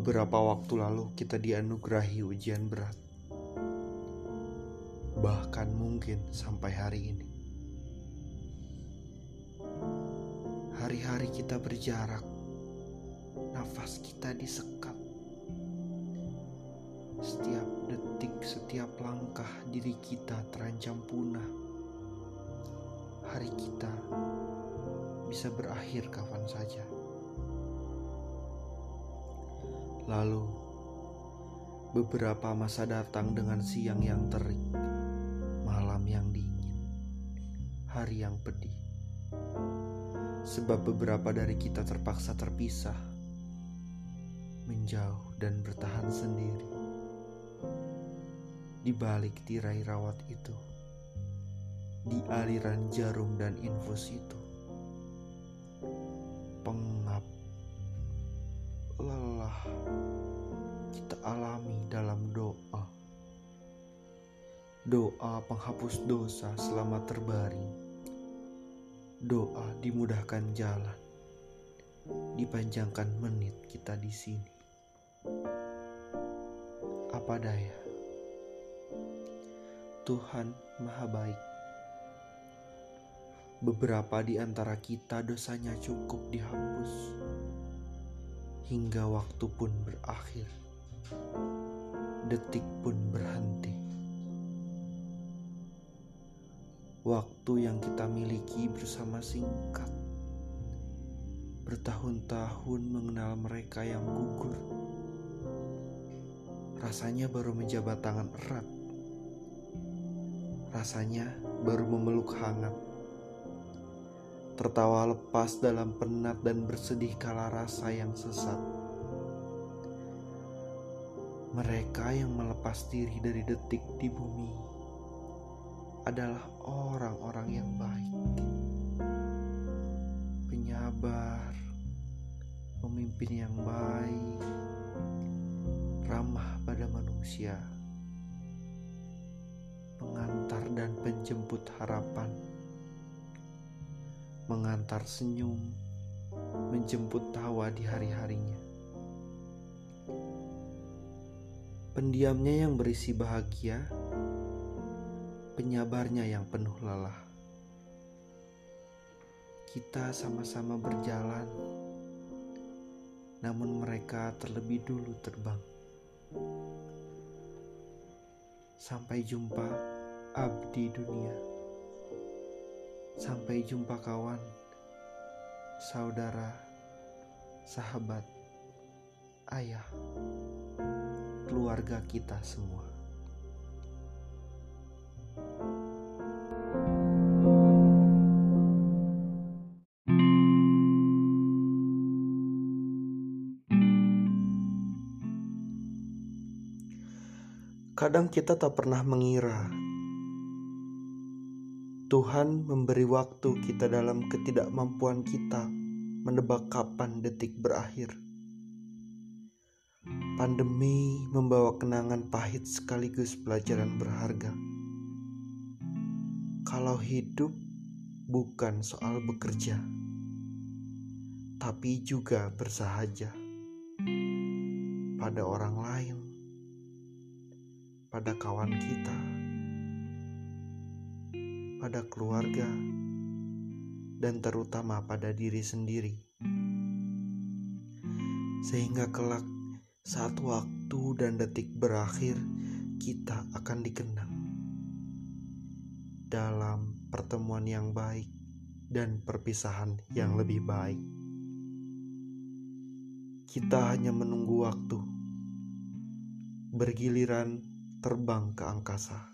Beberapa waktu lalu kita dianugerahi ujian berat. Bahkan mungkin sampai hari ini. Hari-hari kita berjarak. Nafas kita disekat. Setiap detik, setiap langkah diri kita terancam punah. Hari kita bisa berakhir kapan saja. Lalu, beberapa masa datang dengan siang yang terik, malam yang dingin, hari yang pedih. Sebab beberapa dari kita terpaksa terpisah, menjauh dan bertahan sendiri. Di balik tirai rawat itu, di aliran jarum dan infus itu, pengap lelah kita alami dalam doa. Doa penghapus dosa selama terbaring. Doa dimudahkan jalan. Dipanjangkan menit kita di sini. Apa daya? Tuhan Maha Baik. Beberapa di antara kita dosanya cukup dihapus hingga waktu pun berakhir, detik pun berhenti. Waktu yang kita miliki bersama singkat, bertahun-tahun mengenal mereka yang gugur. Rasanya baru menjabat tangan erat, rasanya baru memeluk hangat tertawa lepas dalam penat dan bersedih kala rasa yang sesat. Mereka yang melepas diri dari detik di bumi adalah orang-orang yang baik, penyabar, pemimpin yang baik, ramah pada manusia, pengantar dan penjemput harapan mengantar senyum, menjemput tawa di hari-harinya. Pendiamnya yang berisi bahagia, penyabarnya yang penuh lelah. Kita sama-sama berjalan, namun mereka terlebih dulu terbang. Sampai jumpa, abdi dunia. Sampai jumpa kawan, saudara, sahabat, ayah, keluarga kita semua. Kadang kita tak pernah mengira Tuhan memberi waktu kita dalam ketidakmampuan kita menebak kapan detik berakhir. Pandemi membawa kenangan pahit sekaligus pelajaran berharga. Kalau hidup bukan soal bekerja, tapi juga bersahaja pada orang lain, pada kawan kita pada keluarga, dan terutama pada diri sendiri, sehingga kelak saat waktu dan detik berakhir, kita akan dikenang dalam pertemuan yang baik dan perpisahan yang lebih baik. Kita hanya menunggu waktu bergiliran terbang ke angkasa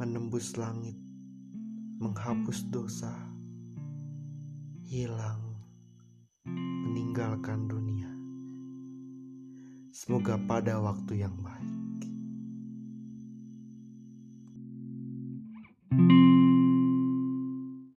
menembus langit, menghapus dosa, hilang, meninggalkan dunia. Semoga pada waktu yang baik.